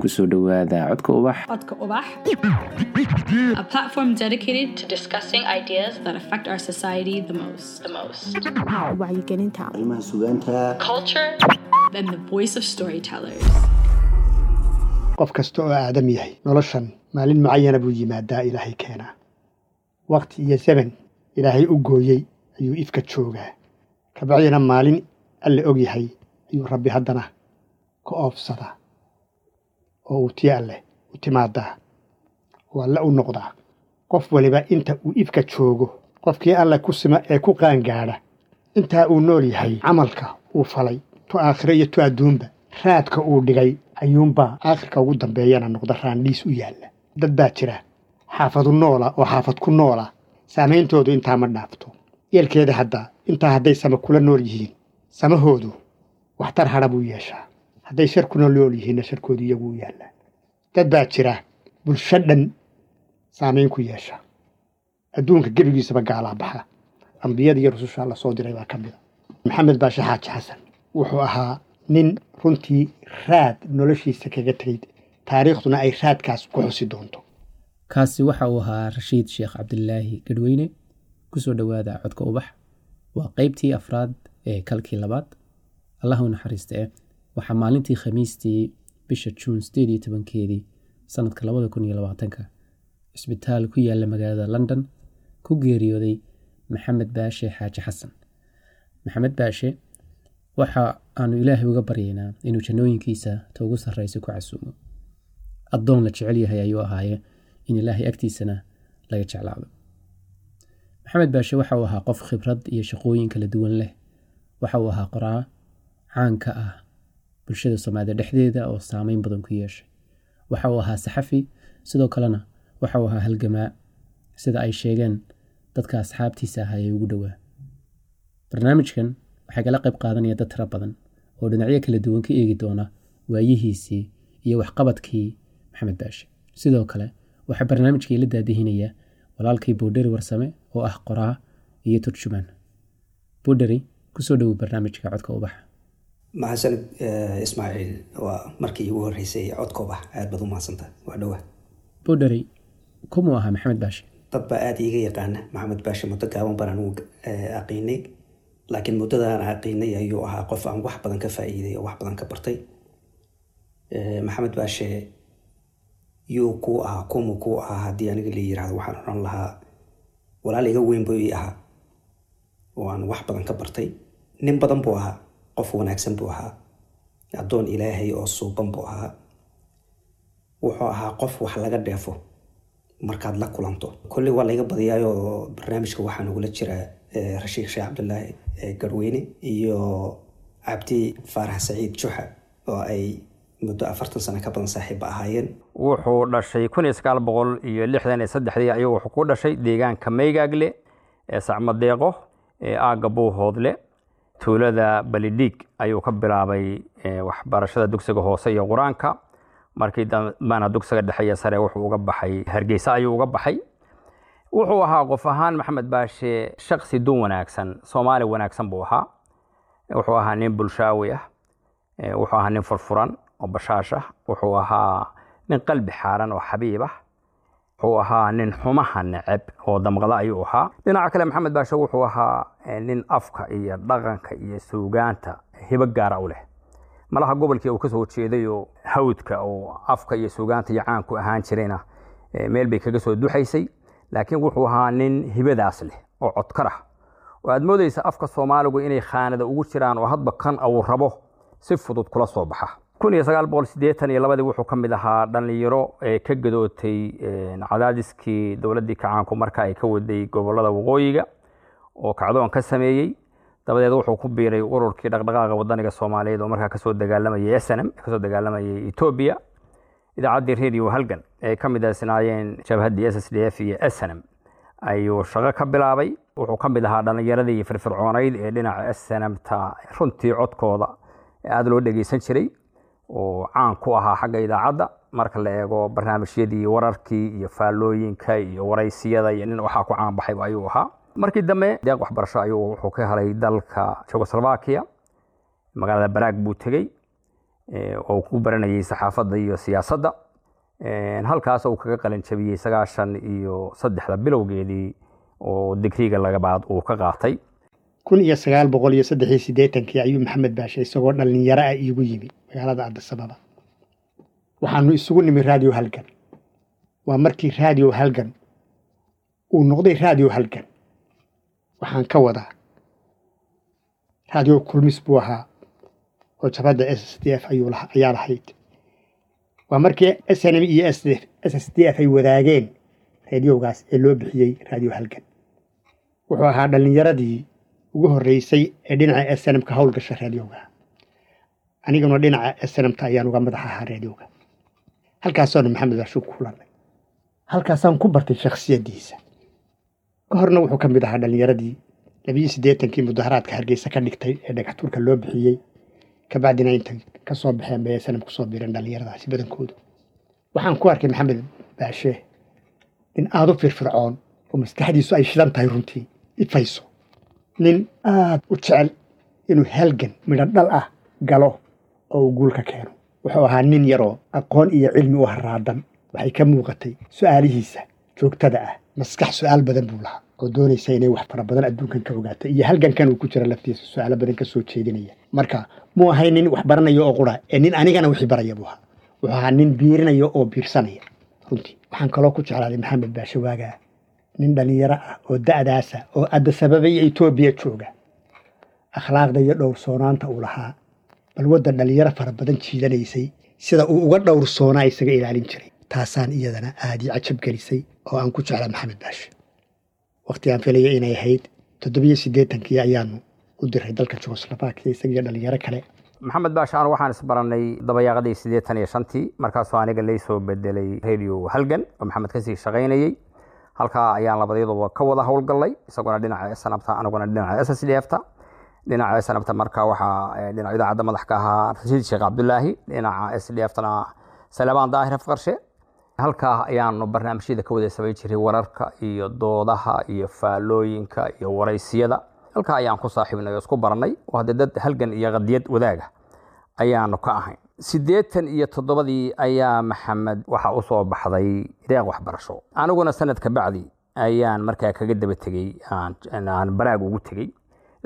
ku soo dhowaada codka ubax. Codka Ubax, a platform dedicated to discussing ideas that affect our society the most. The most. wacyigelinta arrimaha sugaanta Culture, then the voice of storytellers. qof kasta oo aadam yahay noloshan maalin mucayana buu yimaadaa ilaahay keenaa waqti iyo zaman ilaahay u gooyey ayuu ifka joogaa. Kabacdina maalin alle og yahay ayuu rabbi haddana ka oofsadaa oo uu tii alleh u timaadaa oo alle u noqdaa qof waliba inta uu ifka joogo qofkii alle ku sima ee ku qaangaadha intaa uu nool yahay camalka uu falay tu aakhiro iyo tu adduunba raadka uu dhigay ayuunbaa aakhirka ugu dambeeyana noqda raandhiis u yaalla. Dad baa jira xaafadu noola oo xaafad ku noola saameyntoodu intaa ma dhaafto. Yeelkeeda hadda intaa hadday sama kula nool yihiin samahoodu waxtar hadha buu yeeshaa hadday shar kuna nool yihiinna sharkoodu iyagu u yaallaa. Dad baa jira bulsho dhan saamayn ku yeesha. Adduunka gebigiisaba gaalaa baxa. Ambiyada iyo rususha alla soo diray baa ka mida maxamed baashe xaaji xasan wuxuu ahaa nin runtii raad noloshiisa kaga tegay taariikhduna ay raadkaas ku xusi doonto. Kaasi waxa uu ahaa rashiid sheekh cabdilaahi gadweyne. Kusoo dhowaada codka ubax. Waa qeybtii afraad ee kalkii labaad. Allah u naxariista waxaa maalintii khamiistii bisha juun sideed tobankeedii sanadka labada kun iyo labaatanka cisbitaal ku yaalla magaalada london ku geeriyooday maxamed baashe xaaji xasan maxamed baashe waxa aanu ilaahay uga baryaynaa inuu jannooyinkiisa ugu sarraysa ku casuumo. Addoon la jecel yahay ayuu ahaaye in ilaahay agtiisana laga jeclaado. Maxamed baashe waxa uu ahaa qof khibrad iyo shaqooyin kala duwan leh. Waxa uu ahaa qoraa caan ka ah bulshada soomaalida dhexdeeda oo saameyn badan ku yeeshay. Waxa uu ahaa saxafi sidoo kalena waxa uu ahaa halgamaa sida ay sheegeen dadka asxaabtiisa ahaa ee ugu dhowaa. Barnaamijkan waxay kala qayb qaadanaya dad tiro badan oo dhinacyo kala duwan ka eegi doona waayihiisii iyo waxqabadkii maxamed baashe. Sidoo kale waxaa barnaamijkii la daadihinaya walaalkii boodheri warsame oo ah qoraa iyo turjumaan. Boodheri ku soo dhowow barnaamijka codka ubaxa mahadsanid eh, ismaaciil waa markii iigu horreysay codka ubax aad baad u mahadsantahay waa dhowaa boodheri kumuu ahaa maxamed baashe dad baa aada iiga yaqaana maxamed baashe muddo gaaban baan anugu eh, aqiinay. Laakiin muddadaan aqiinay ayuu ahaa qof aan wax badan ka faa'iiday oo wax badan ka bartay. Eh, maxamed baashe yuu kuu ahaa kumuu kuu ahaa haddii aniga la yiraahdo waxaan odhan lahaa walaal iga weyn buu ii ahaa. Oo aan wax badan ka bartay. Nin badan buu ahaa qof wanaagsan buu ahaa. Addoon ilaahay oo suuban buu ahaa. Wuxuu ahaa qof wax laga dheefo markaad la kulanto. Kolley waa layga badiyaayoo barnaamijka waxaa nagula jira eh, rashiid sheekh cabdulaahi eh, garweyne iyo cabdi faarax saciid juxa oo ay muddo afartan sano ka badan saaxiiba ahaayeen. Wuxuu dhashay kun iyo sagaal boqol iyo lixdan iyo saddexdii ayuu wuxuu ku dhashay deegaanka maygaagle ee sacmadeeqo ee aagga buuhoodle tuulada balidhiig ayuu ka bilaabay eh, waxbarashada dugsiga hoose iyo qur'aanka. Markii dambana dugsiga dhexe iyo sare wuxuu uga baxay hargeysa ayuu uga baxay. Wuxuu ahaa qof ahaan maxamed baashe shaksi dun wanaagsan soomaali wanaagsan buu ahaa. Wuxuu ahaa nin bulshaawi ah eh, wuxuu ahaa nin furfuran oo bashaash ah. Wuxuu ahaa nin qalbi xaaran oo xabiib ah wuxuu ahaa nin xumaha neceb oo damqada ayuu ahaa. Dhinaca kale maxamed baashe wuxuu ahaa eh, nin afka iyo dhaqanka iyo suugaanta hibo gaara u leh. Malaha gobolkii uu ka soo jeeday oo hawdka oo afka iyo suugaanta iyo caanku ahaan jirayna eh, meel bay kaga soo duxaysay. Laakiin wuxuu ahaa nin hibadaas leh oo codkar oo aad moodaysa afka soomaaligu inay khaanada ugu jiraan oo hadba kan uu rabo si fudud kula soo baxa kun wuxuu ka mid ahaa dhallinyaro ee ka gadootay cadaadiskii dowladdii kacaanku marka ay ka waday gobollada waqooyiga oo kacdoon ka sameeyey. Dabadeed wuxuu ku biiray ururkii dhaqdhaqaaqa wadaniga soomaaliyeed oo markaa ka soo dagaalamayay snm ka soo dagaalamayay etoobiya idaacaddii radio halgan ay ka mid asnaayeen jabhaddii s s d f iyo snm ayuu shaqo ka bilaabay. Wuxuu ka mid ahaa dhallinyaradii firfircoonayd ee dhinaca snmta runtii codkooda aada loo dhegeysan jiray oo caan ku ahaa xagga idaacadda. Marka la eego barnaamijyadii wararkii iyo faallooyinka iyo waraysiyada iyo nin waxaa ku caan baxay ayuu ahaa. Markii dambe deeq waxbarasho ayuu wuxuu ka helay dalka jugoslovakia magaalada baraag buu tegey oo ku baranayay saxaafadda iyo siyaasadda. Halkaas uu kaga qalin jabiyey sagaashan iyo saddexda bilowgeedii oo digriga lagabaad uu ka qaatay. Kun iyo sagaal boqol iyo saddex iyo siddeetankii ayuu maxamed baashe isagoo dhallinyaro ah iigu yimi magaalada addisababa waxaanu isugu nimi raadiyo halgan waa markii raadiyo halgan uu noqday raadiyo halgan waxaan ka wadaa raadiyo kulmis buu ahaa oo jabhadda s s d f ayaa lahayd. Waa markii s n m iyo s s d f ay wadaageen raadiyowgaas ee loo bixiyey raadiyo halgan wuxuu ahaa dhallinyaradii ugu horreysay ee dhinaca s n m ka howlgasha raadiyowga aniguna dhinaca s n m ta ayaan uga madax ahaa raadiyowga halkaasaanu maxamed baashu ku kulannay. Halkaasaan ku bartay shakhsiyaddiisa. Ka horna wuxuu ka mid ahaa dhallinyaradii labiyo siddeetankii mudaharaadka hargeysa ka dhigtay ee dhagaxtuurka loo bixiyey. Kabacdina intay ka soo baxeen bay sanam ku biireen dhallinyaradaasi badankoodu. Waxaan ku arkay maxamed baashe nin aada u firfircoon oo maskaxdiisu ay shidan tahay runtii. Ifayso nin aada u jecel inuu halgan midho dhal ah galo oo uu guul ka keeno. Wuxuu ahaa nin yaroo aqoon iyo cilmi u haraadan waxay ka muuqatay su'aalihiisa joogtada ah. Maskax su'aal badan buu lahaa oo doonaysa inay wax fara badan adduunkan ka ogaato iyo halgankan uu ku jira laftiisa su'aalo badan ka soo jeedinaya. Marka muu ahay nin wax baranaya oo qura ee nin anigana wixii baraya buu ahaa. Wuxuu ahaa nin biirinaya oo biirsanaya. Runtii waxaan kaloo ku jeclaaday maxamed baashe waagaa nin dhallinyaro ah oo da'daasa oo adda sababa iyo etoobiya jooga. Akhlaaqda iyo dhowrsoonaanta uu lahaa bal wadda dhallinyaro fara badan jiidanaysay sida uu uga dhowrsoonaa isaga ilaalin jiray taasaan iyadana aad ii cajab gelisay oo aan ku jeclaa maxamed baashe waqti aan filaya inay ahayd toddobiyo siddeetankii ayaanu u diray dalka jugoslafakiya isagiyo dhallinyaro kale. Maxamed baashe anu waxaan isbaranay dabayaaqadii siddeetan iyo shantii markaasoo aniga laysoo bedelay radio halgan oo maxamed ka sii shaqaynayey halkaa ayaan labadyadooba ka wada howlgallay isaguna dhinaca sanabta aniguna dhinaca s s d f ta dhinaca sanabta marka waxaa dhinaca idaacadda madax ahaa rashiid sheekh cabdulaahi dhinaca s d f tana salebaan daahir afqarshe halkaa ayaanu barnaamijyada ka wada jiray wararka iyo doodaha iyo faalooyinka iyo waraysiyada halkaa ayaan ku saaxiibnay oo isku baranay oo hadde dad halgan iyo qadiyad wadaaga ayaanu ka ahayn. Siddeetan iyo toddobadii ayaa maxamed waxa u soo baxday deeq waxbarasho. Aniguna sanad bacdi ayaan markaa kaga daba tegey aan baraag ugu tegey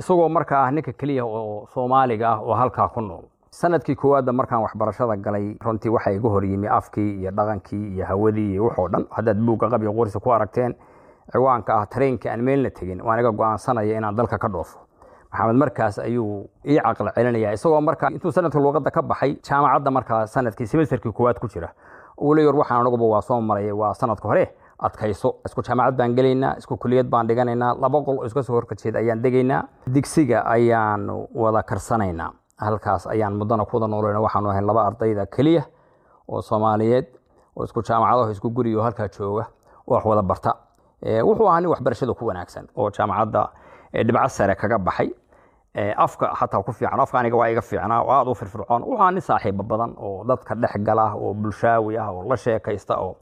isagoo markaa ah ninka keliya oo soomaaliga ah oo halkaa ku nool. Sanadkii koowaadba markaan waxbarashada galay runtii waxa iga hor yimi afkii iyo dhaqankii iyo hawadii iyo waxoo dhan. Haddaad buugga qabyo qorsi ku aragteen ciwaanka ah tareenka aan meelna tegin waan iga go'aansanaya inaan dalka ka dhoofo maxamed markaas ayuu ii caqli celinaya isagoo markaa intuu sanadka luuqadda ka baxay jaamacadda markaa sannadkii semesterkii koowaad ku jira. Uu leeyor waxaan anaguba waa soo maray waa sanadka hore adkayso. Isku jaamacad baan gelaynaa isku kuliyad baan dhiganaynaa laba qol oo soo horkajeed ayaan degaynaa digsiga ayaanu wada karsanaynaa. Halkaas ayaan muddana kuwada noolayna waxaanu ahayn laba ardayda keliya oo soomaaliyeed oo isku jaamacadaho isku guriyo halkaa jooga oo wax wada barta. Wuxuu ahaa nin waxbarashada ku wanaagsan oo jaamacadda dhibco sare kaga baxay. Afka xataa ku fiican afka aniga waa iga fiicnaa oo aada u firfircoon. Wuxuu ahaa nin saaxiibo badan oo dadka dhex gala oo bulshaawi ah oo la sheekaysta oo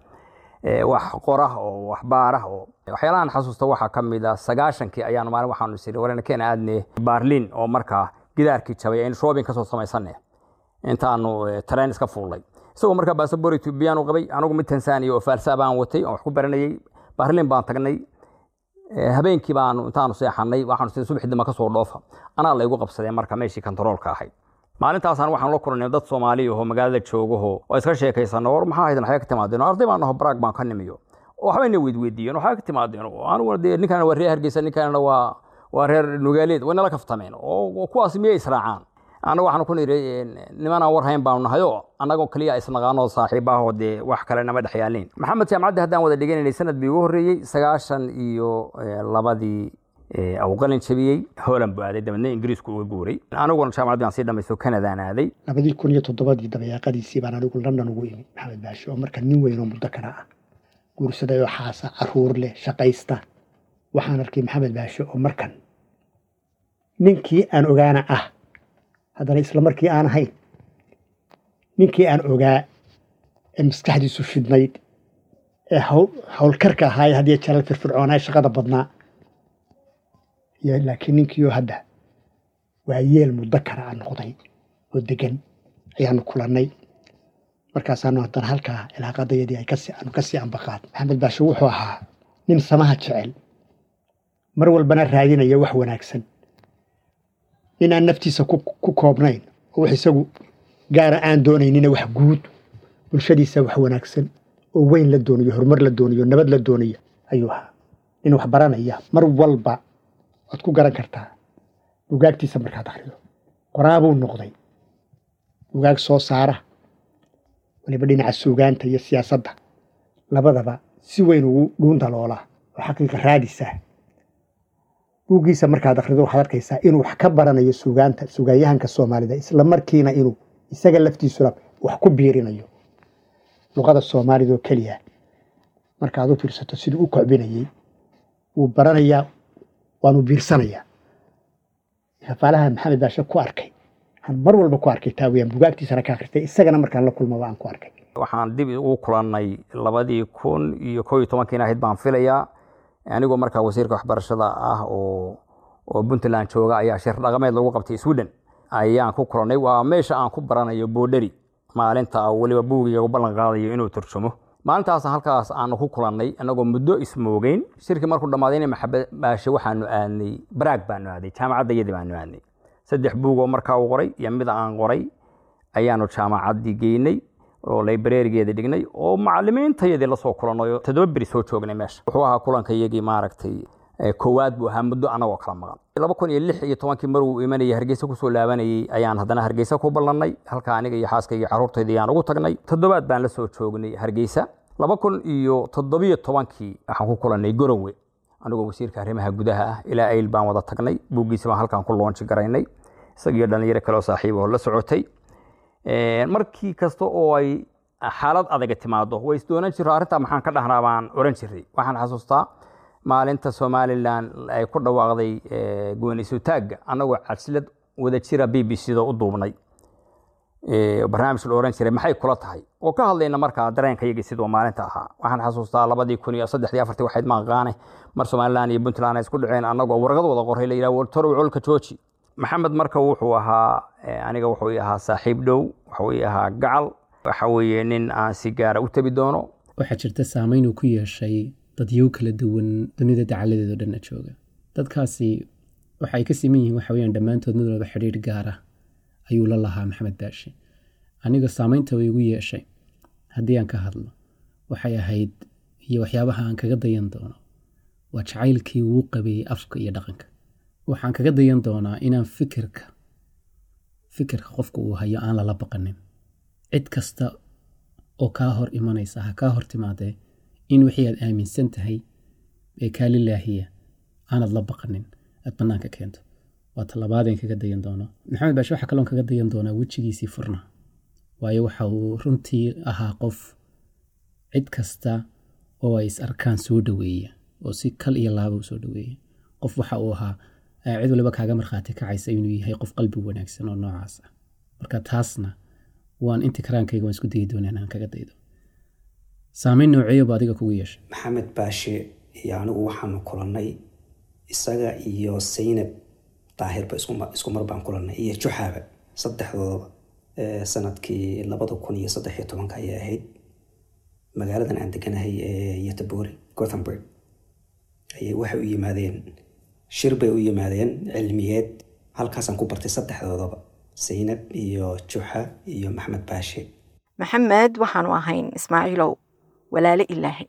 wax qora oo wax baara oo waxyaalahan xasuusta waxaa ka mid ah sagaashankii ayaanu maalin waxaanu isiri warena keena aadne baarlin oo markaa gidaarkii jabay aynu shoobin ka soo samaysane intaanu tareen iska fuulnay. Isagoo markaa baasabor ethoobiyaanu qabay anigu mid tansaaniya oo faalsaa baan watay oo wax ku baranayay baarlin baan tagnay. Habeenkii baanu intaanu seexanay waxaanu subaxii dambe ka soo dhoofa. Anaa laygu qabsadee marka meeshii kontaroolka ahayd maalintaasaan waxaan la kulnay dad soomaaliya oo magaalada joogaho oo iska sheekaysano war maxaa haydan waxay ka timaadeen arday baan naho baraag baan ka nimiyo. Waxbayna weydweydiiyeen waxay ka timaadeen aniguna dee ninkanna waa reer hargeysa ninkanna waa waa reer nugaaleed way nala kaftameen oo kuwaas miyay israacaan annaga waxaan ku nidhi nimanaan war baanu nahay oo annagoo keliya isnaqaanoo saaxiibaahoo dee wax kale nama dhex maxamed jaamacaddi haddaan wada dhiganaynay sanad bii ugu horreeyey sagaashan iyo labadii uu qalin jabiyey holand buu aaday dabeedna ingiriisku uga guuray. Aniguna jaamacaddi baan sii dhamaysto kanadaan aaday. Labadii kun iyo toddobadii dabayaaqadiisii baan anigu london ugu imid maxamed baashe oo marka nin weyn oo muddo kara ah. Guursaday oo xaasa carruur leh shaqaysta. Waxaan arkay maxamed baashe oo markan ninkii aan ogaana ah haddana isla markii aan ahayn ninkii aan ogaa ee maskaxdiisu shidnayd ee howlkarka ahaa hadiyo jalal firfircoonaa shaqada badnaa laakiin ninkiioo hadda waa yeel muddo kara a noqday oo degan ayaanu kulannay. Markaasaanu haddana halkaa ilaaqadayadii aanu ka sii ambaqaad maxamed baashe wuxuu ahaa nin samaha jecel. Mar walbana raadinaya wax wanaagsan. Nin aan naftiisa ku koobnayn oo wax isagu gaara aan doonaynina wax guud bulshadiisa wax wanaagsan oo weyn la doonayo horumar la doonayo nabad la doonaya ayuu ahaa. Nin wax baranaya mar walba waad ku garan kartaa. Bugaagtiisa markaad akhrido. Qoraabuu noqday. Bugaag soo saara. Waliba dhinaca suugaanta iyo siyaasadda. Labadaba si weyn ugu dhuundaloolaa oo xaqiiqa raadisa. Buuggiisa markaad akhrido waxaad arkaysaa inuu wax ka baranayo suugaanta suugaanyahanka soomaalida isla markiina inuu isaga laftiisuna wax ku biirinayo. Luqada soomaalida oo keliya. Markaad u fiirsato siduu u kocbinayey wuu baranayaa waanu biirsanayaa. Faalaha maxamed baashe ku arkay. Waxaan mar walba ku arkay taa weyaan bugaagtiisana ka akhristay isagana markaan la kulmaba aan ku arkay. Waxaan dib ugu kulannay labadii kun iyo koo iyo tobankiina ahayd baan filayaa. Anigoo markaa wasiirka waxbarashada ah oo oo puntland jooga ayaa shir dhaqameed lagu qabtay sweden. Ayaan ku kulannay. Waa meesha aan ku baranayo boodheri maalinta weliba buugiga u ballan qaadayo inuu turjumo maalintaas halkaas aanu ku kulannay annagoo muddo ismoogeyn shirkii markuu dhammaadayna maxamed baashe waxaanu aadnay baraag baanu aaday jaamacadda yadii baanu aadnay. Saddex buugoo markaa uu qoray iyo mid aan qoray ayaanu jaamacaddii geynay oo librarigeeda dhignay oo macalimiintayadii la soo kulannay oo toddoba beri soo joognay meesha. Wuxuu ahaa kulankayagii maaragtay koowaad buu ahaa muddo annagoo kala maqan. laba kun iyo lix iyo tobankii maruu imanayay hargeysa ku soo laabanayay ayaan haddana hargeysa ku ballannay halka aniga iyo xaaskayga carruurtayda ayaan ugu tagnay. toddobaad baan la soo joognay hargeysa. laba kun iyo toddobiyo tobankii waxaan ku kulannay gorowe. Anigoo wasiirka arrimaha gudaha ah ilaa ayl baan wada tagnay buuggiisa baan halkaan ku loonji garaynay. Isagiyo dhallinyaro kale oo saaxiib oo la socotay. Markii kasta oo ay xaalad adaga timaado way isdoonan jiro arrintaa maxaan ka dhahnaa baan oran jiray waxaan xasuustaa maalinta somalilan ay ku dhawaaqday gooniisutaagga annagoo cadsilad wada jira b b c u duubnay. Barnaamij la oran jiray maxay kula tahay? Oo ka hadlayna markaa dareenkayagii siduu maalinta ahaa. Waxaan xasuustaa labadii kun iyo saddexdii afartii waxayd maaqaane mar somalilan iyo puntland ay isku dhaceen annagoo warqad wada qoray la yidhaha waltorow colka jooji maxamed marka wuxuu ahaa aniga wuxuu ahaa saaxiib dhow wuxuu ahaa gacal waxa weeye nin aan si gaara u tabi doono. Waxaa jirta saameyn uu ku yeeshay dadyow kala duwan dunida dacaladeedo dhanna jooga. Dadkaasi waxa ka siman yihiin waxa weyaan dhammaantood mid walba xidhiir gaara ayuu la lahaa maxamed baashe aniga saameynta way igu yeeshay. Haddii aan ka hadlo waxay ahayd iyo waxyaabaha aan kaga dayan doono waa jacaylkii uu qabeeyey afka iyo dhaqanka. Waxaan kaga dayan doonaa inaan fikirka fikirka qofka uu hayo aan lala baqanin. Cid kasta oo kaa hor imanaysa ha kaa hor timaadee in wixii aad aaminsan tahay ee kaa aanad la baqanin aad bannaanka keento. Waa talabaadeen kaga dayan doono. Maxamed baashe waxaa kaloon kaga dayan doonaa wejigiisii furna waayo waxa uu runtii ahaa qof cid kasta oo ay is arkaan soo dhoweeya oo si kal iyo laaba u soo dhoweeya qof waxa uu ahaa cid waliba kaaga markhaati kacaysa inuu yahay qof qalbi wanaagsan oo noocaas ah. Marka taasna waan inti karaankayga waan isku dayi doonaa inaan kaga daydo saameyn nooceeyoba adiga kugu yeeshay. Maxamed baashe iyo anigu waxaanu kulannay isaga iyo saynab daahirba isku mar baan kulannay iyo juxaaba saddexdoodaba sannadkii labada kun iyo saddex iyo tobanka ayay ahayd. Magaaladan aan deganahay ee yotobori gothenburg ayay waxay u yimaadeen shir bay u yimaadeen cilmiyeed halkaasaan ku bartay saddexdoodaba saynab iyo juxa iyo maxamed baashe maxamed waxaanu ahayn ismaaciilow walaalo ilaahay.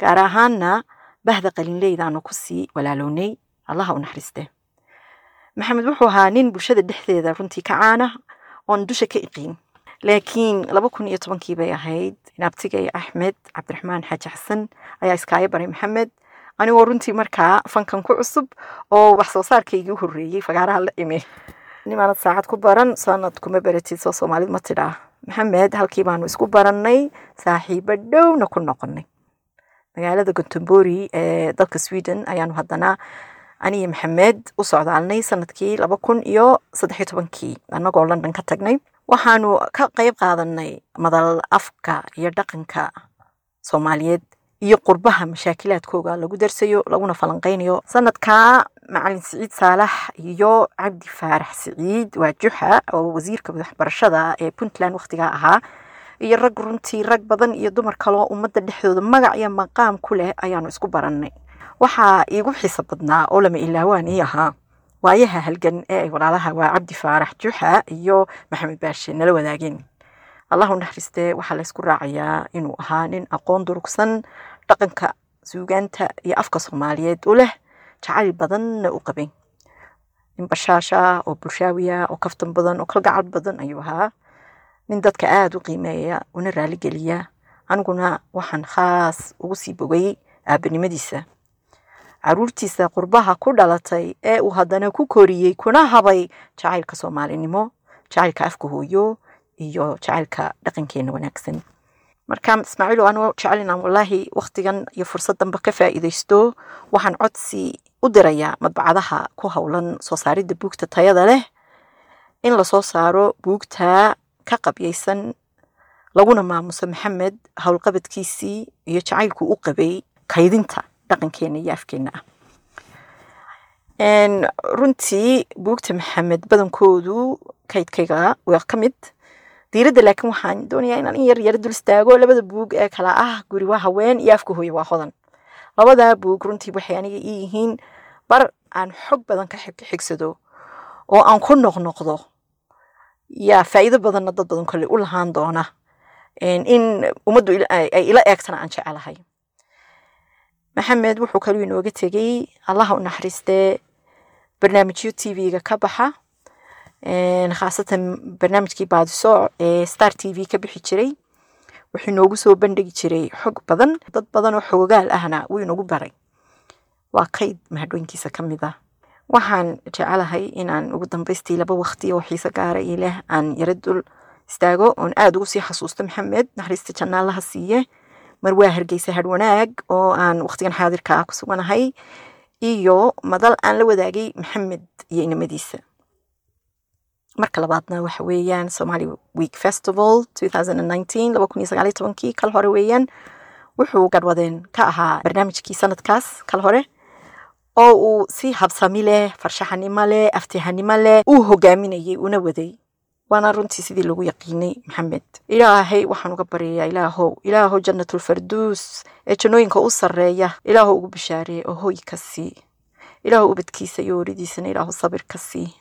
Gaar ahaanna bahda qalinleydaanu ku sii walaalownay allaha u naxariiste. Maxamed wuxuu ahaa nin bulshada dhexdeeda runtii ka caana oon dusha ka iqiin laakiin laba kun iyo tobankii bay ahayd naabtigay axmed cabdiraxmaan xaaji xasan ayaa iskaaga baray maxamed anigoo runtii markaa fankan ku cusub oo wax soo saarkaygii u horreeyey fagaaraha la imi nimaanad saacad ku baran sanad kuma baratid soo soomaalid ma tidhaa maxamed halkii baanu isku barannay saaxiibo dhowna ku noqonay magaalada gontembori ee dalka sweden ayaanu haddana aniyo maxamed u socdaalnay sannadkii laba kun iyo saddexiyo tobankii annagoo london ka tagnay waxaanu ka qayb qaadanay madal afka iyo dhaqanka soomaaliyeed iyo qurbaha mashaakilaadkooga lagu darsayo laguna falanqeynayo. Sanadkaa macalin siciid saalax iyo cabdi faarax siciid waa juxa oo wasiirka waxbarashada ee puntland wakhtigaa ahaa. Iyo rag runtii rag badan iyo dumar kaloo ummadda dhexdooda magac iyo maqaam ku leh ayaanu isku barannay. Waxaa iigu xiiso badnaa oo lama ilaawaan ii ahaa. Waayaha halgan ee ay walaalaha waa cabdi faarax juxa iyo maxamed baashe nala wadaageen allah u naxariistee waxaa laysku raacayaa inuu ahaa nin aqoon durugsan dhaqanka suugaanta iyo afka soomaaliyeed u leh jacayl badanna u qabay. Nin bashaasha oo bulshaawiya oo kaftan badan oo kalgacal badan ayuu ahaa. Nin dadka aada u qiimeeya una raaligeliya aniguna waxaan khaas ugu sii bogay aabanimadiisa caruurtiisa qurbaha ku dhalatay ee uu haddana ku koriyey kuna habay jacaylka soomaalinimo jacaylka afka hooyo iyo jacaylka dhaqankeena wanaagsan. Marka ismaaciil anuu jecel inaan walaahi waktigan iyo fursaddanba ka faa'iidaysto. Waxaan codsi u dirayaa madbacadaha ku howlan soo saaridda buugta tayada leh. In la soo saaro buugta ka qabyaysan laguna maamuso maxamed howlqabadkiisii iyo jacaylku u qabay kaydinta dhaqankeena iyo afkeena ah. Runtii buugta maxamed badankoodu kaydkayga waa ka mid diiradda laakiin waxaan doonayaa inaan in yar yara dul istaago labada buug ee kala ah. Guri waa haween iyo afka hooye waa hodan. Labadaa buug runtii waxay aniga ii yihiin bar aan xog badan ka xigsado oo aan ku noqnoqdo yaa faa'iido badanna dad badan kole u lahaan doona in ummaddu ay ila eegtana aan jecelahay maxamed wuxuu kaluu inooga tegey allaha u naxariistee barnaamijyo t v-ga ka baxa khaasatan barnaamijkii baadiso ee star t v ka bixi jiray. Wuxuu inoogu soo bandhigi jiray xog badan. Dad badan oo xogogaal ahna wuu inoogu baray. Waa kayd mahadhooyinkiisa ka mid ah. Waxaan jecelahay inaan ugu dambaystii laba waqti oo xiise gaara io aan yara dul istaago oon aada ugu sii xasuusto maxamed. Naxariista jannaalaha siiye. Mar waa hargeysa hadhwanaag oo aan waqtigan xaadirka ah ku suganahay. Iyo madal aan la wadaagay maxamed iyo inamadiisa marka labaadna waxa weeyaan somali week festival kii kal hore weeyaan wuxuu garwadeen ka ahaa barnaamijkii sanadkaas kal hore oo uu si habsami leh farshaxanimo leh aftihanimo leh uu hogaaminayay una waday. Waana runtii sidii lagu yaqiinay maxamed. Ilaahay waxaan uga baryayaa ilaahow ilaahow jannatulfarduus ee jannooyinka u sarreeya ilaahow ugu bishaareeye oo hoy ka sii. Ilaahow ubadkiisa iyo weridiisana ilaahow sabir ka sii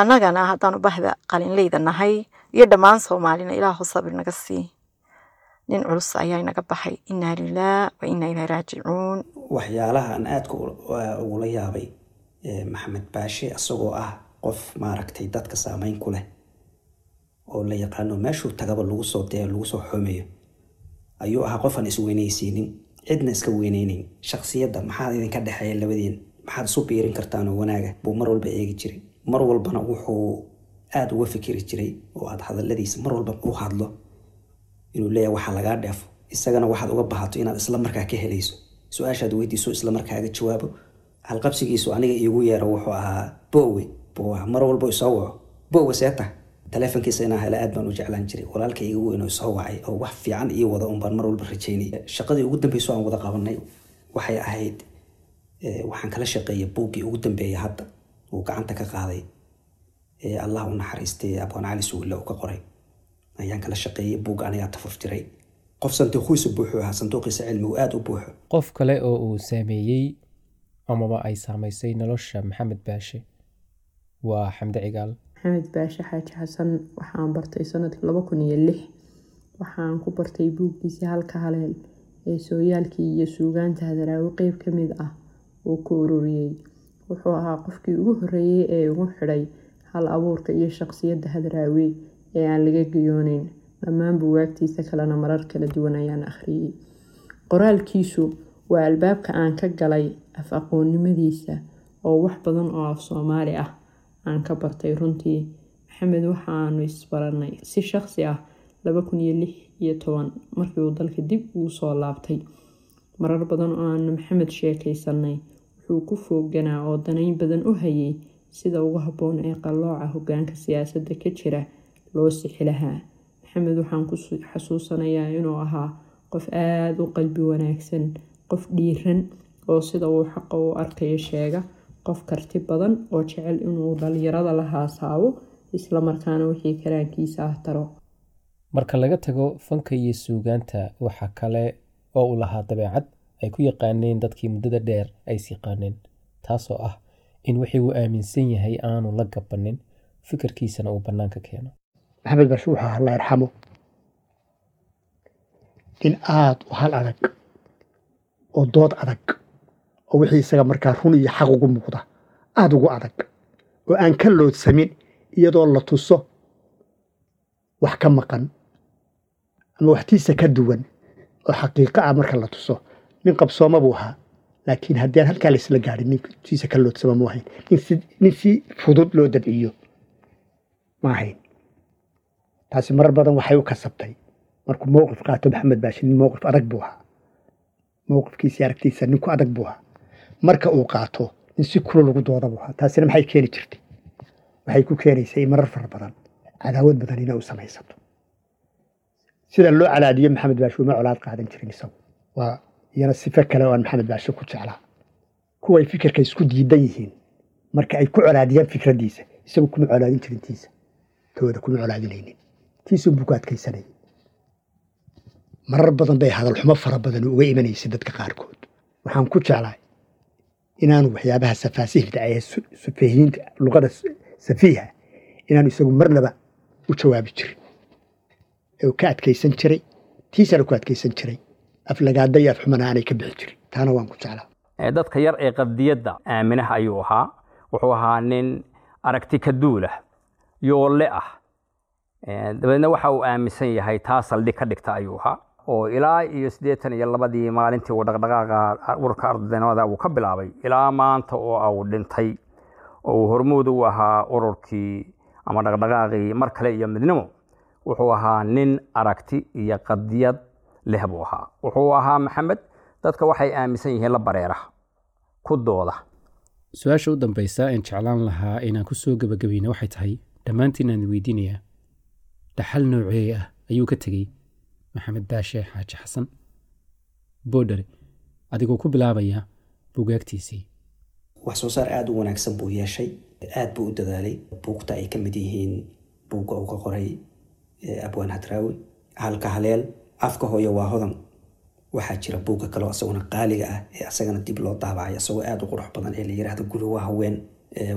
annagana haddaanu bahda qalinleyda nahay iyo dhammaan soomaalina ilaahow sabir naga sii. Nin culus ayaa inaga baxay. Innaa lilah wa innaa ilaa raajicuun. Waxyaalaha aan aadka ugula yaabay maxamed baashe isagoo ah qof maaragtay dadka saameyn ku leh oo la yaqaano meeshuu tagaba lagu soo dee lagu soo xomeeyo ayuu ahaa qof aan isweynaysiinin cidna iska weyneyneyn shaksiyadda maxaa idinka dhexeeya labadiin maxaad isu biirin kartaan wanaaga buu mar walba eegi jiray mar walbana wuxuu aada uga fikiri jiray oo aad hadaladiisa mar walba u hadlo inuu leeyahay waxaa lagaa dheefo isagana waxaad uga bahato inaad isla markaa ka helayso. Su'aashaad weydiiso isla markaaga jawaabo. Halqabsigiisu aniga iigu yeero wuxuu ahaa bowe. Mar walba isoo waco. Bowe seeta. Taleefonkiisa inaa hela aad baan u jeclaan jiray. Walaalka iga weyn oo isoo wacay oo wax fiican ii wada unbaan mar walba rajaynay. Shaqadii ugu dambeyso aan wada qabanay waxay ahayd waxaan kala shaqeeyay buuggii ugu dambeeya hadda uu gacanta ka qaaday allah u naxariistay abwaan cali suwille uu ka qoray. Ayaan kala shaqeeyay buugga anigaa tafur jiray. Qof sanduuqiisa buuxuu ahaa sanduuqiisa cilmigu aada u buuxo. Qof kale oo uu saameeyey amaba ay saamaysay nolosha maxamed baashe. Waa xamde cigaal. Maxamed baashe xaaji xasan waxaan bartay sannadkii laba kun iyo lix. Waxaan ku bartay buuggiisii halka haleel ee sooyaalkii iyo suugaanta hadaraawi qeyb ka mid ah uu ku ururiyey wuxuu ahaa qofkii ugu horreeyey ee ugu xidhay hal abuurka iyo shaqsiyadda hadaraawi ee aan laga giyooneyn dhammaan buwaagtiisa kalena marar kala duwan ayaan akhriyey. Qoraalkiisu waa albaabka aan ka galay af aqoonnimadiisa oo wax badan oo af soomaali ah aan ka bartay runtii. Maxamed waxaanu isbaranay si shaqsi ah markii uu dalka dib ugu soo laabtay. Marar badan oo aanu maxamed sheekaysanay wuxuu ku fooganaa oo danayn badan u hayay sida ugu habboon ee qallooca hogaanka siyaasadda ka jira loo sixi lahaa. Maxamed waxaan ku xasuusanayaa inuu ahaa qof aada u qalbi wanaagsan qof dhiiran oo sida uu xaqa u arkayo sheega qof karti badan oo jecel inuu dhalinyarada la haasaabo islamarkaana wixii karaankiisa ah taro. Marka laga tago fanka iyo suugaanta waxaa kale oo uu lahaa dabeecad ay ku yaqaaneen dadkii muddada dheer ays yaqaaneen taasoo ah in wixii uu aaminsan yahay aanu la gabanin fikirkiisana uu bannaanka keeno. Maxamed baashe wuxuu allah yarxamo nin aada u hal adag oo dood adag oo wixii isaga markaa run iyo xaq ugu muuqda aada ugu adag oo aan ka loodsamin iyadoo la tuso wax ka maqan ama waxtiisa ka duwan oo xaqiiqo ah marka la tuso nin qabsooma buu ahaa. Laakiin haddii halkaa laisla gaadhin nintiisa ka loodsama mu ahayn. Nin si fudud loo dabciyo ma ahayn. Taasi marar badan waxay u kasabtay. Markuu mowqif qaato maxamed baashi nin mowqif adag buu ahaa. Mowqifkiisii aragtiisa ninku adag buu ahaa. Marka uu qaato nin si kula lagu dooda buu ahaa. Taasina maxay keeni jirtay? Waxay ku keenaysay marar fara badan cadaawad badan inay u samaysato. Sida loo calaadiyo maxamed baashi uma colaad qaadan jirin isagu. Waa iyana sifo kale oo aan maxamed baashe ku jeclaa. Kuway fikirka isku diidan yihiin. Marka ay ku colaadiyaan fikraddiisa isagu kuma colaadin jirin tiisa tooda kuma colaadinaynin. Tiisun buu ku adkaysanayay marar badan bay hadalxumo fara badan uga imanaysay dadka qaarkood. Waxaan ku jeclahay inaanu waxyaabaha safaasihda ee sufahiinta luqada safiiha inaanu isagu marnaba u jawaabi jirin. Ee ka adkaysan jiray tiisana ku adkaysan jiray aflagaada iyo afxumana aanay ka bixi jirin. Taana waan ku jeclaa. Dadka yar ee qadiyadda aaminaha ayuu ahaa. Wuxuu ahaa nin aragti ka duulah yoolle ah. Dabeedna waxa uu aaminsan yahay taa saldhig ka dhigta ayuu ahaa oo ilaa iyo siddeetan iyo labadii maalintii uu dhaqdhaqaaqa ururka ardaynimada uu ka bilaabay ilaa maanta oo uu dhintay oo uu hormuud u ahaa ururkii ama dhaqdhaqaaqii mar kale iyo midnimo. Wuxuu ahaa nin aragti iyo qadiyad leh buu ahaa. Wuxuu ahaa maxamed dadka waxay aaminsan yihiin la bareera ku dooda. Su'aasha u dambaysa aan jeclaan lahaa inaan ku soo gebagabayna waxay tahay dhammaantiin aan weydiinayaa dhaxal nooceey ah ayuu ka tegey maxamed baashe xaaji xasan. Boodhare adigoo ku bilaabaya bugaagtiisii wax soo saar aada u wanaagsan buu yeeshay aada buu u dadaalay buugta ay ka mid yihiin buugga uu ka qoray abwaan hadraawi halka haleel afka hooyo waa hodan. Waxaa jira buugga kaleo isaguna qaaliga ah ee isagana dib loo daabacay isagoo aada u qurux badan ee la yiraahdo guriwa haween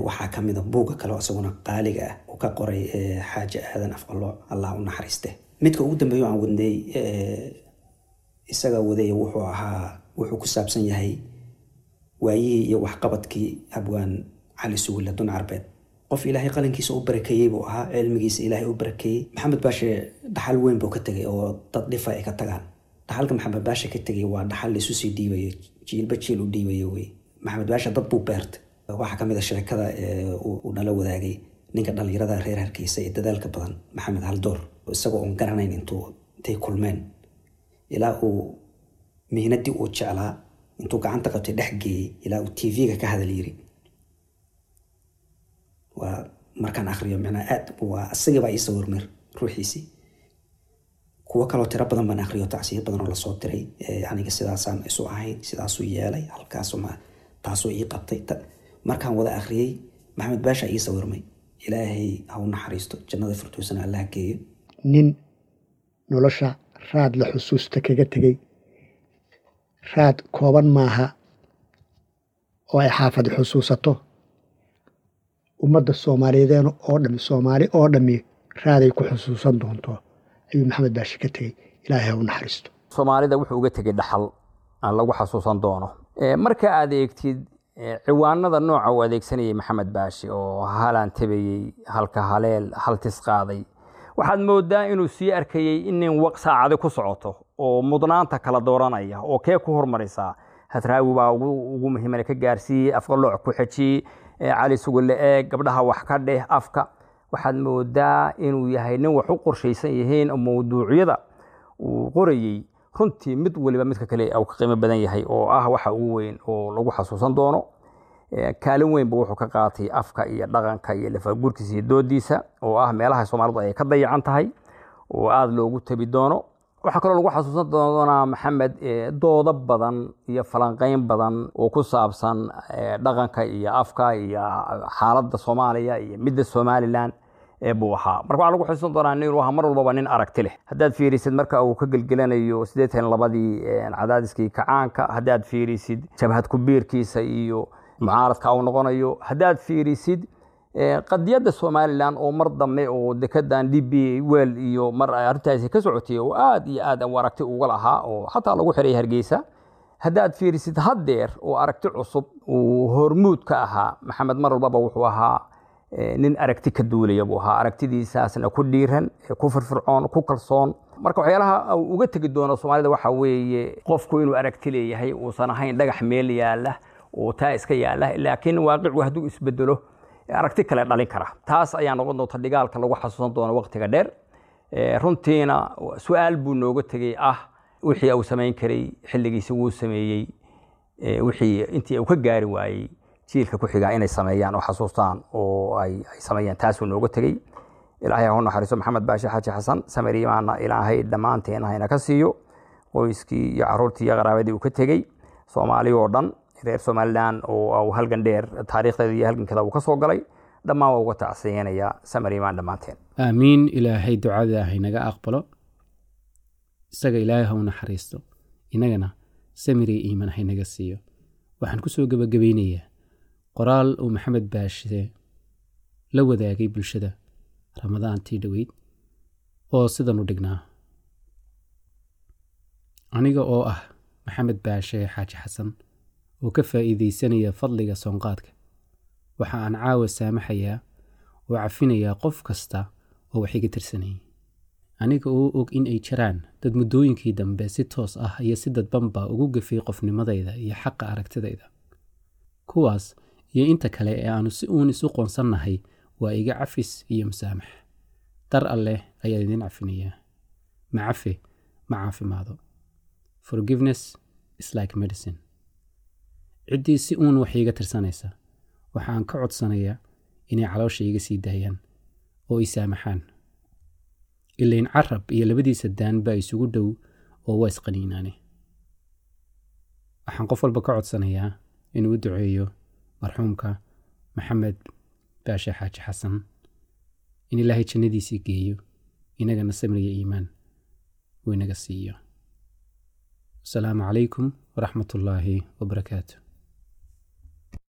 waxaa kamida buugga kaleo isaguna qaaliga ah uu ka qoray xaaji aadan afqalo allah u naxariiste. Midka ugu dambeeyo aan wadnay isaga waday wuxuu ahaa wuxuu ku saabsan yahay waayihii iyo waxqabadkii abwaan cali sugulle dun carbeed qof ilaahay qalinkiisa u barakeeyey buu ahaa cilmigiisa ilaahay u barakeeyey maxamed baashe dhaxal weyn buu ka tegay oo dad dhifa ay ka tagaan. Dhaxalka maxamed baashe ka tegay waa dhaxal laisu sii dhiibayo jiilba jiil u dhiibayo wey. Maxamed baashe dad buu beertay. Waxaa ka mid a sheekada uu nala wadaagay ninka dhalinyarada reer hargeysa ee dadaalka badan maxamed haldoor isagoo oon garanayn intuu intay kulmeen. Ilaa uu mihnadii uu jeclaa intuu gacanta qabtay dhex geeyey ilaa uu tv-ga ka hadal yiri waa markaan akriyo micnaa aad waa isagii baa ii sawirmir ruuxiisii kuwo kaloo tiro badan baan akriyo tacsiyo badan oo la soo diray aniga sidaasaan isu ahayn sidaasuu yeelay halkaasuma taasuu ii qabtay. Markaan wada akhriyey maxamed baasha ii sawirmay ilaahay ha u naxariisto jannada firduusana allah geeyo. Nin nolosha raad la xusuusta kaga tegey. Raad kooban maaha oo ay xaafad xusuusato ummadda soomaaliyeedeen oo dhami soomaali oo dhammi raaday ku xusuusan doonto ayuu maxamed baashi ka tegey ilaahay ha u naxariisto. Soomaalida wuxuu uga tegay dhaxal aan lagu xasuusan doono. Marka aad eegtid ciwaanada nooca uu adeegsanayay maxamed baashi oo halaan tabayey halka haleel haltis qaaday waxaad moodaa inuu sii arkayey in nin waq saacadi ku socoto oo mudnaanta kala dooranaya oo kee ku hormaraysaa hadraawi baa ugu muhiimana ka gaarsiiyey afqalooc ku xejiyey cali sugulle eeg gabdhaha wax ka dheh afka. Waxaad moodaa inuu yahay nin wax u qorshaysan yihiin mawduucyada uu qorayey. Runtii mid waliba midka kale uu ka qiimo badan yahay oo ah waxa ugu weyn oo lagu xasuusan doono. Kaalin weynba wuxuu ka qaatay afka iyo dhaqanka iyo lafaguurkiisa iyo doodiisa oo ah meelaha soomaalidu ay ka dayacan tahay oo aada loogu tabi doono waxaa kaloo lagu xasuusan doonaa maxamed doodo badan iyo falanqeyn badan oo ku saabsan dhaqanka iyo afka iyo xaaladda soomaaliya iyo midda somalilan buu ahaa. Marka waxaa lagu xusuusan doonaa inuu ahaa mar walbaba nin aragti leh. Haddaad fiirisid marka uu ka gelgelanayo siddeetan labadii cadaadiskii kacaanka haddaad fiirisid jabhad kubiirkiisa iyo mucaaradka uu noqonayo haddaad fiirisid qadiyadda somalilan oo mar dambe oo dekedan d b wel iyo mar arrintaasi ka socotay oo aad iyo aad aragti uga lahaa oo xataa lagu xiray hargeysa haddaad fiirisid haddeer oo aragti cusub uu hormuud ka ahaa maxamed mar walbaba wuxuu ahaa nin aragti ka duulaya buu ahaa. Aragtidiisaasna ku dhiiran ku firfircoon ku kalsoon. Marka waxyaalaha uga tegi doono soomaalida waxa weeye qofku inuu aragti leeyahay uusan ahayn dhagax meel yaalla oo taa iska yaalla laakiin waaqicgu hadduu isbedelo aragti kale dhalin kara. Taas ayaa noqon doonta dhigaalka lagu xasuusan doono waqtiga dheer. Runtiina su'aal buu nooga tegey ah wixii uu samayn karay xilligiisi wuu sameeyey wixii intii uu ka gaari waayey jiilka ku xigaa inay sameeyaan oo xasuustaan oo ay sameeyaan taasuu nooga tegey. Ilaahay ha naxariiso maxamed baashi xaaji xasan samariimaana ilaahay dhammaanteen ka siiyo qoyskii iyo caruurtii iyo qaraabadii uu ka tegey soomaali oo dhan reer somalilan oo halgan dheer taariikhdeeda iyo halgankeeda uu ka soo galay dhammaan waa uga tacsiyanaya samariimaan dhammaanteen. Aamiin ilaahay ducada haynaga aqbalo. Isaga ilaahay ha u naxariisto. Innagana samiri iiman haynaga siiyo. Waxaan ku soo gebagabaynayaa qoraal uu maxamed baashe la wadaagay bulshada ramadaantii dhoweyd oo sidan u dhignaa. Aniga oo ah maxamed baashe xaaji xasan oo ka faa'iidaysanaya fadliga soonqaadka. Waxa aan caawa saamaxayaa oo cafinayaa qof kasta oo wax iga tirsanayay. Aniga oo og in ay jiraan dad muddooyinkii dambe si toos ah iyo si dadbanba ugu gafay qofnimadayda iyo xaqa aragtidayda. Kuwaas iyo inta kale ee aanu si uun isu qoonsannahay waa iga cafis iyo musaamax dar alleh ayaa idiin cafinayaa ma cafe ma caafimaado. Forgiveness is like medicine ciddii si uun wax iiga tirsanaysa. Waxaan ka codsanayaa inay caloosha iga sii daayaan oo i saamaxaan. Ilayn carab iyo labadiisa daan baa isugu dhow oo waa isqaniinaane. Waxaan qof walba ka codsanayaa inuu u duceeyo marxuumka maxamed baashe xaaji xasan in ilaahay jannadiisii geeyo inagana samriya iimaan uu inaga siiyo. Asalaamu calaykum waraxmat ullaahi wabarakaatu